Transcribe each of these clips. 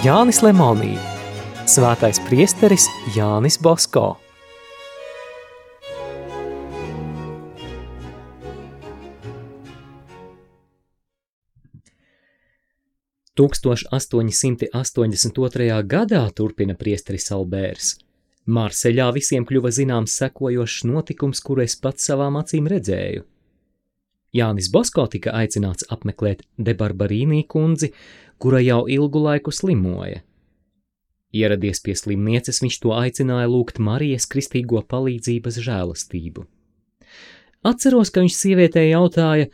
Jānis Lemonī, Svētais priesteris Jānis Bosko. Tūkstoš 882. gadā turpina priesteris Albērs. Marseļā visiem kļuva zināms sekojošs notikums, kuru es pats savām acīm redzēju. Jānis Bosko tika aicināts apmeklēt Debarbarīnī kundzi, kura jau ilgu laiku slimoja. Ieradies pie slimnieces, viņš to aicināja lūgt Marijas kristīgo palīdzības žēlastību. Atceros, ka viņš sievietē jautāja,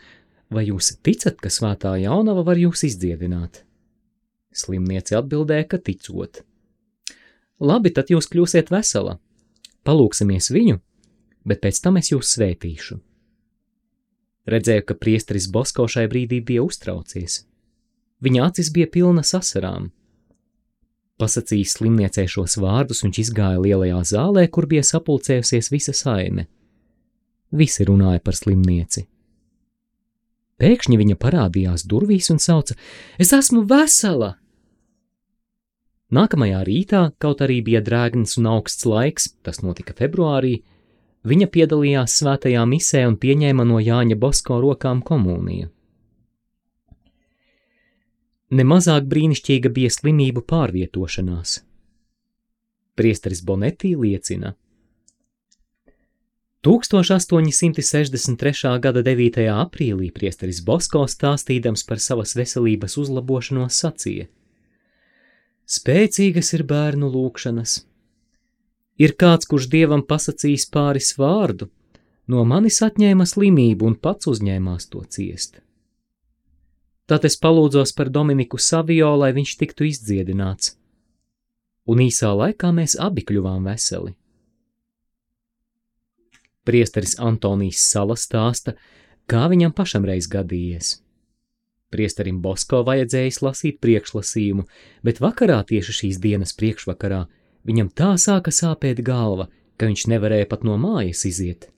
vai jūs ticat, ka svētā jaunava var jūs izdziedināt? Slimniece atbildēja, ka ticot. Labi, tad jūs kļūsiet vesela. Palūksimies viņu, bet pēc tam es jūs svētīšu. Redzēju, ka priesteris Bosko šai brīdī bija uztraucies. Viņa acis bija pilnas asarām. Pasacījis slimniecei šos vārdus, viņš izgāja lielajā zālē, kur bija sapulcējusies visa saime. Visi runāja par slimnieci. Pēkšņi viņa parādījās durvīs un sauca: Es esmu vesela! Nākamajā rītā, kaut arī bija drēgns un augsts laiks, tas notika februārī, Viņa piedalījās svētajā misē un pieņēma no Jāņa Bosko rokām komuniju. Nemazāk brīnišķīga bija slimību pārvietošanās. Priesteris Bonetī liecina. 1863. gada 9. aprīlī priesteris Bosko stāstīdams par savas veselības uzlabošanos sacīja: Spēcīgas ir bērnu lūkšanas, Ir kāds, kurš dievam pasakījis pāris vārdu, no manis atņēma slimību un pats uzņēmās to ciest. Tad es palūdzos par Dominiku Savio, lai viņš tiktu izdziedināts, un īsā laikā mēs abi kļuvām veseli. Priesteris Antonijs Sala stāsta, kā viņam pašam reiz gadījies. Priesterim Bosko vajadzēja lasīt priekšlasījumu, bet vakarā tieši šīs dienas priekšvakarā Viņam tā sāka sāpēt galva, ka viņš nevarēja pat no mājas iziet.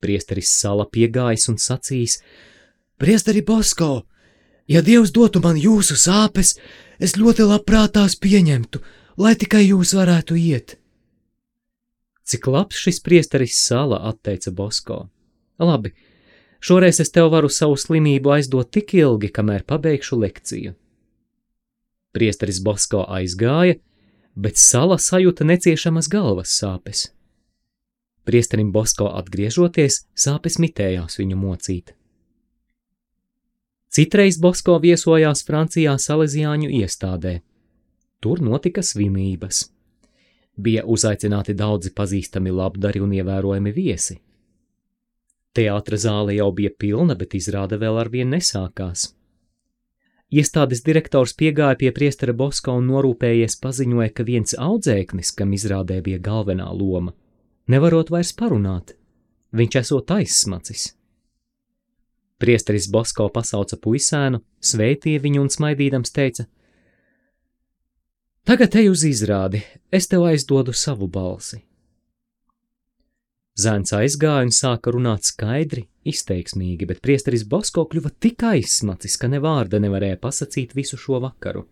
Priesteris sala piegājis un sacījis: Priesteri Bosko, ja Dievs dotu man jūsu sāpes, es ļoti labprāt tās pieņemtu, lai tikai jūs varētu iet. Cik labs šis priesteris sala, atteica Bosko. Labi, šoreiz es tev varu savu slimību aizdot tik ilgi, kamēr pabeigšu lekciju. Priesteris Bosko aizgāja, bet sala sajūta neciešamas galvas sāpes. Priesterim Bosko atgriežoties, sāpes mitējās viņu mocīt. Citreiz Bosko viesojās Francijā Salesiāņu iestādē. Tur notika svinības. Bija uzaicināti daudzi pazīstami labdari un ievērojami viesi. Teātra zāle jau bija pilna, bet izrāde vēl arvien nesākās. Iestādes direktors piegāja pie priestera Boska un norūpējies paziņoja, ka viens audzēknis, kam izrādē bija galvenā loma, nevarot vairs parunāt. Viņš esot aizsmacis. Priesteris Bosko pasauca puisēnu, sveitīja viņu un smaidīdams teica: Tagad ej uz izrādi, es tev aizdodu savu balsi. Zēns aizgāja un sāka runāt skaidri, izteiksmīgi, bet priesteris Bosko kļuva tik aizsmacis, ka ne vārda nevarēja pasakīt visu šo vakaru.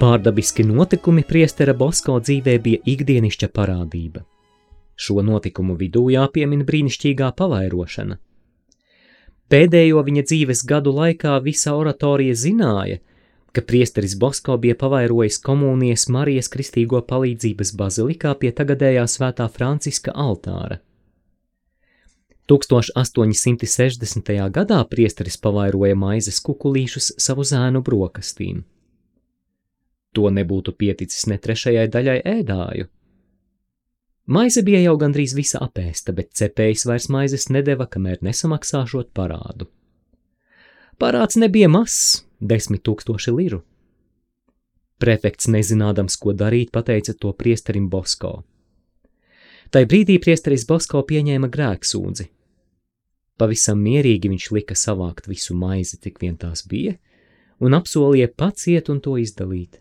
Pārdabiski notikumi priestera Bosko dzīvē bija ikdienišķa parādība. Šo notikumu vidū jāpiemina brīnišķīgā pavairošana. Pēdējo viņa dzīves gadu laikā visa oratorija zināja, ka priesteris Bosko bija pavairojis komunijas Marijas Kristīgo palīdzības bazilikā pie tagadējā svētā Franciska altāra. 1860. gadā priesteris pavairoja maizes kukulīšus savu zēnu brokastīm. To nebūtu pieticis ne trešajai daļai ēdāju. Maize bija jau gandrīz visa apēsta, bet cepējs vairs maizes nedeva, kamēr nesamaksāšot parādu. Parāds nebija mazs - desmit tūkstoši liru. Prefekts, nezinādams, ko darīt, pateica to priesterim Bosko. Tai brīdī priesteris Bosko pieņēma grēksūdzi. Pavisam mierīgi viņš lika savākt visu maizi, cik vien tās bija, un apsolīja pats iet un to izdalīt.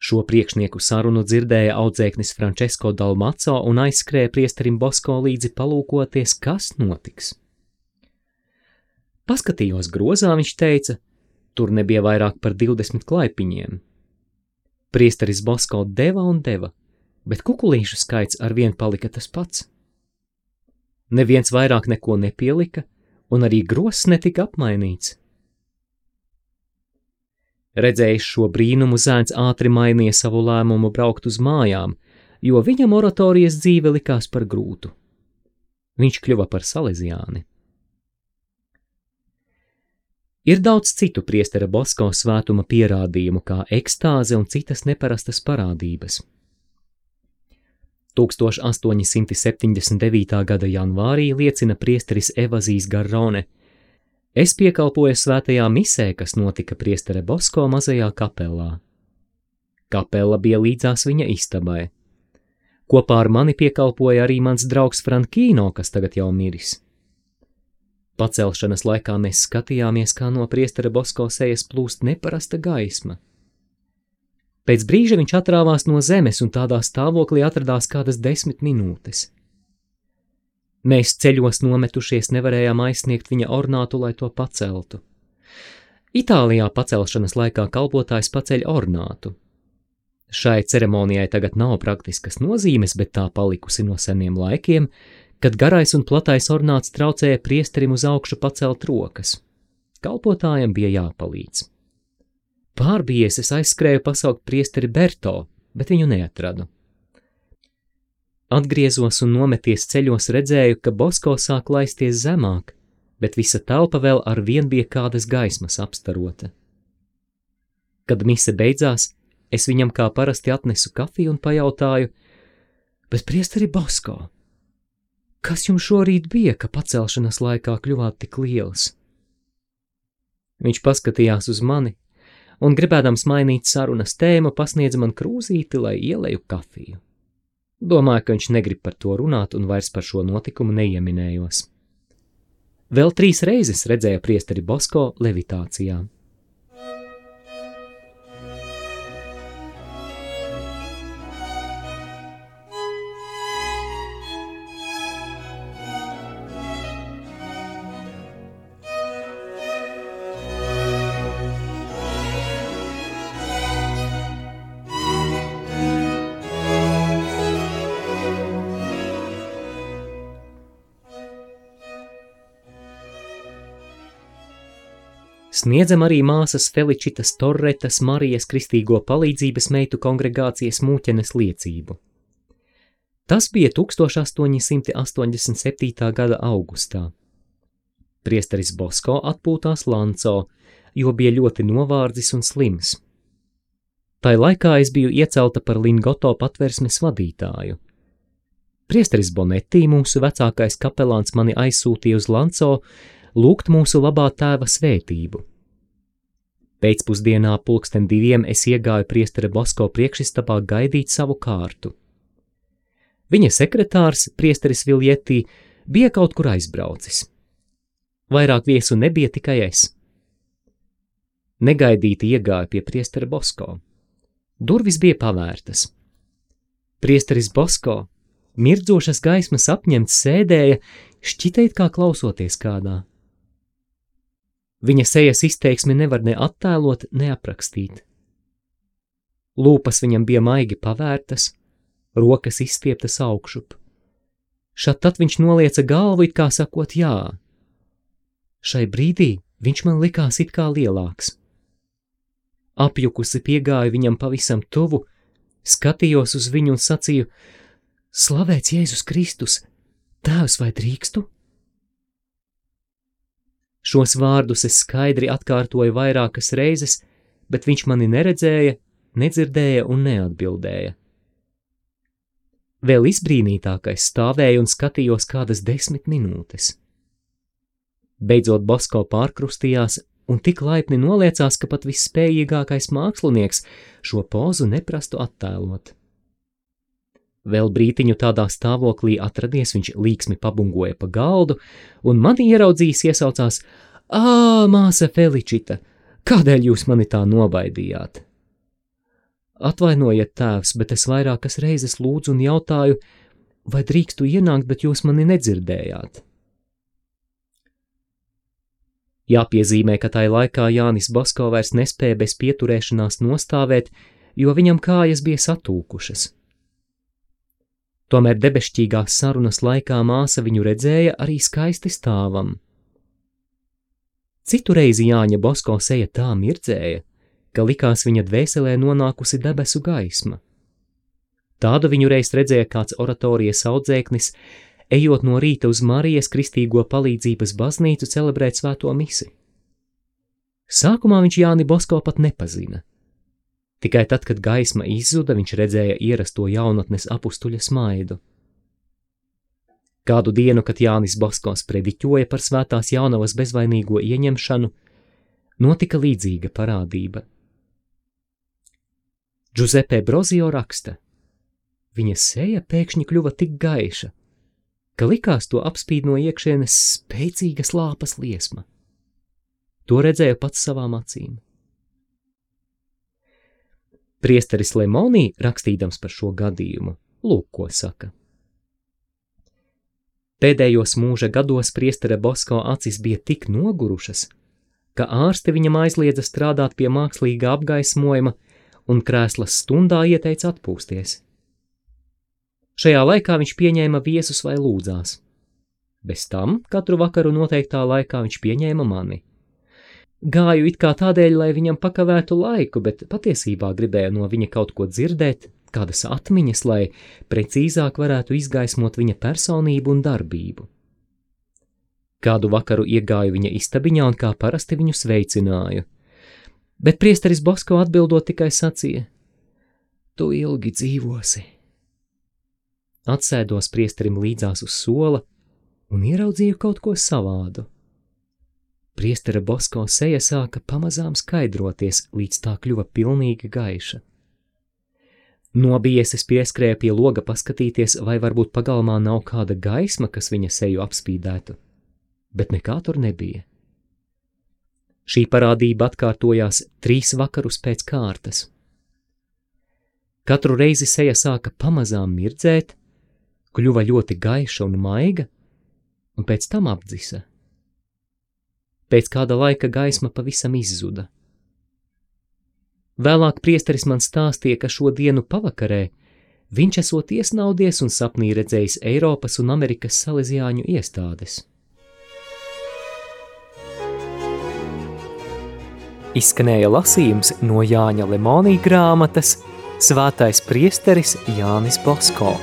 Šo priekšnieku sarunu dzirdēja audzēknis Francesco Dalmaco un aizskrēja priesterim Bosko līdzi palūkoties, kas notiks. Paskatījos grozā, viņš teica, tur nebija vairāk par 20 klaipiņiem. Priesteris Bosko deva un deva, bet kukulīšu skaits ar vien palika tas pats. Neviens vairāk neko nepielika, un arī gross netika apmainīts. Redzējis šo brīnumu, zēns ātri mainīja savu lēmumu braukt uz mājām, jo viņam oratorijas dzīve likās par grūtu. Viņš kļuva par salesiāni. Ir daudz citu priestera Bosko svētuma pierādījumu, kā ekstāze un citas neparastas parādības. 1879. gada janvārī liecina priesteris Evazijas Garrone. Es piekalpoju svētajā misē, kas notika priestere Bosko mazajā kapelā. Kapela bija līdzās viņa istabai. Kopā ar mani piekalpoja arī mans draugs Frankīno, kas tagad jau miris. Pacelšanas laikā mēs skatījāmies, kā no priestera Bosko sejas plūst neparasta gaisma. Pēc brīža viņš atrāvās no zemes un tādā stāvoklī atradās kādas desmit minūtes. Mēs ceļos nometušies nevarējām aizsniegt viņa ornātu, lai to paceltu. Itālijā pacelšanas laikā kalpotājs paceļ ornātu. Šai ceremonijai tagad nav praktiskas nozīmes, bet tā palikusi no seniem laikiem, kad garais un platais ornāts traucēja priesterim uz augšu pacelt rokas. Kalpotājam bija jāpalīdz. Pārbijies es aizskrēju pasaukt priesteri Berto, bet viņu neatradu. Atgriezos un nometies ceļos redzēju, ka Bosko sāk laisties zemāk, bet visa telpa vēl ar vien bija kādas gaismas apstarota. Kad mise beidzās, es viņam kā parasti atnesu kafiju un pajautāju, bet priesteri Bosko, kas jums šorīt bija, ka pacelšanas laikā kļuvāt tik liels? Viņš paskatījās uz mani, un gribēdams mainīt sarunas tēmu, pasniedz man krūzīti, lai ieleju kafiju. Domāju, ka viņš negrib par to runāt un vairs par šo notikumu neieminējos. Vēl trīs reizes redzēju priesteri Bosko levitācijā. Sniedzam arī māsas Feličitas Torretas Marijas Kristīgo palīdzības meitu kongregācijas mūķenes liecību. Tas bija 1887. gada augustā. Priesteris Bosko atpūtās Lanco, jo bija ļoti novārdzis un slims. Tai laikā es biju iecelta par Lingoto patversmes vadītāju. Priesteris Bonetti, mūsu vecākais kapelāns, mani aizsūtīja uz Lanco, lūgt mūsu labā tēva svētību. Pēcpusdienā pulksten diviem es iegāju priestera Bosko priekšistabā gaidīt savu kārtu. Viņa sekretārs, priesteris Viljetī, bija kaut kur aizbraucis. Vairāk viesu nebija tikai es. Negaidīti iegāju pie priestera Bosko. Durvis bija pavērtas. Priesteris Bosko, mirdzošas gaismas apņemts, sēdēja, šķitēt kā klausoties kādā. Viņa sejas izteiksmi nevar ne attēlot, ne aprakstīt. Lūpas viņam bija maigi pavērtas, rokas izstieptas augšup. Šad tad viņš nolieca galvu, it kā sakot jā. Šai brīdī viņš man likās it kā lielāks. Apjukusi piegāju viņam pavisam tuvu, skatījos uz viņu un sacīju: Slavēts Jēzus Kristus! Tēvs vai drīkstu? Šos vārdus es skaidri atkārtoju vairākas reizes, bet viņš mani neredzēja, nedzirdēja un neatbildēja. Vēl izbrīnītākais stāvēja un skatījos kādas desmit minūtes. Beidzot, Bosko pārkrustījās un tik laipni noliecās, ka pat visspējīgākais mākslinieks šo pozu neprastu attēlot. Vēl brītiņu tādā stāvoklī atradies, viņš līksmi pabungoja pa galdu, un mani ieraudzījis iesaucās: Ā, māsa Feličita, kādēļ jūs mani tā nobaidījāt? Atvainojiet, tēvs, bet es vairākas reizes lūdzu un jautāju, vai drīkstu ienākt, bet jūs mani nedzirdējāt. Jāpiezīmē, ka tai laikā Jānis Basko vairs nespēja bez pieturēšanās nostāvēt, jo viņam kājas bija satūkušas. Tomēr debesšķīgās sarunas laikā māsa viņu redzēja arī skaisti stāvam. Citu reizi Jāņa Bosko seja tā mirdzēja, ka likās viņa dvēselē nonākusi debesu gaisma. Tādu viņu reiz redzēja kāds oratorijas audzēknis, ejot no rīta uz Marijas Kristīgo palīdzības baznīcu celebrēt svēto misi. Sākumā viņš Jāni Bosko pat nepazina. Tikai tad, kad gaisma izzuda, viņš redzēja ierasto jaunatnes apustuļa smaidu. Kādu dienu, kad Jānis Boskos prediķoja par svētās jaunavas bezvainīgo ieņemšanu, notika līdzīga parādība. Giuseppe Brozio raksta, viņa seja pēkšņi kļuva tik gaiša, ka likās to apspīd no iekšienes spēcīga slāpas liesma. To redzēja pats savām acīm. Priesteris Lemonī, rakstīdams par šo gadījumu, lūk, ko saka. Pēdējos mūža gados priestera Bosko acis bija tik nogurušas, ka ārsti viņam aizliedza strādāt pie mākslīgā apgaismojuma un krēslas stundā ieteica atpūsties. Šajā laikā viņš pieņēma viesus vai lūdzās. Bez tam katru vakaru noteiktā laikā viņš pieņēma mani. Gāju it kā tādēļ, lai viņam pakavētu laiku, bet patiesībā gribēju no viņa kaut ko dzirdēt, kādas atmiņas, lai precīzāk varētu izgaismot viņa personību un darbību. Kādu vakaru iegāju viņa istabiņā un kā parasti viņu sveicināju, bet priesteris Bosko atbildot tikai sacīja: Tu ilgi dzīvosi. Atsēdos priesterim līdzās uz sola un ieraudzīju kaut ko savādu. Priestera Bosko seja sāka pamazām skaidroties, līdz tā kļuva pilnīgi gaiša. Nobijies es pieskrēju pie loga paskatīties, vai varbūt pagalmā nav kāda gaisma, kas viņa seju apspīdētu, bet nekā tur nebija. Šī parādība atkārtojās trīs vakarus pēc kārtas. Katru reizi seja sāka pamazām mirdzēt, kļuva ļoti gaiša un maiga, un pēc tam apdzisa. Pēc kāda laika gaisma pavisam izzuda. Vēlāk priesteris man stāstīja, ka šo dienu pavakarē viņš esot iesnaudies un sapnī redzējis Eiropas un Amerikas salīdzjāņu iestādes. Izskanēja lasījums no Jāņa Lemonija grāmatas Svētais priesteris Jānis Bosko.